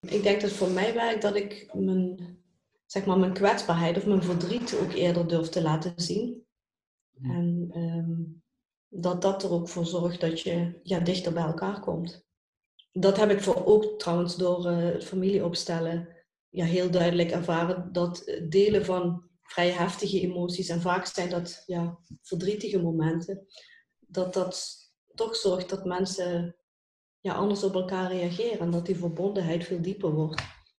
Ik denk dat het voor mij werkt dat ik mijn, zeg maar, mijn kwetsbaarheid of mijn verdriet ook eerder durf te laten zien. En ehm, dat dat er ook voor zorgt dat je ja, dichter bij elkaar komt. Dat heb ik voor ook trouwens door uh, het familieopstellen ja, heel duidelijk ervaren. Dat delen van vrij heftige emoties en vaak zijn dat ja, verdrietige momenten. Dat dat toch zorgt dat mensen ja, anders op elkaar reageren en dat die verbondenheid veel dieper wordt.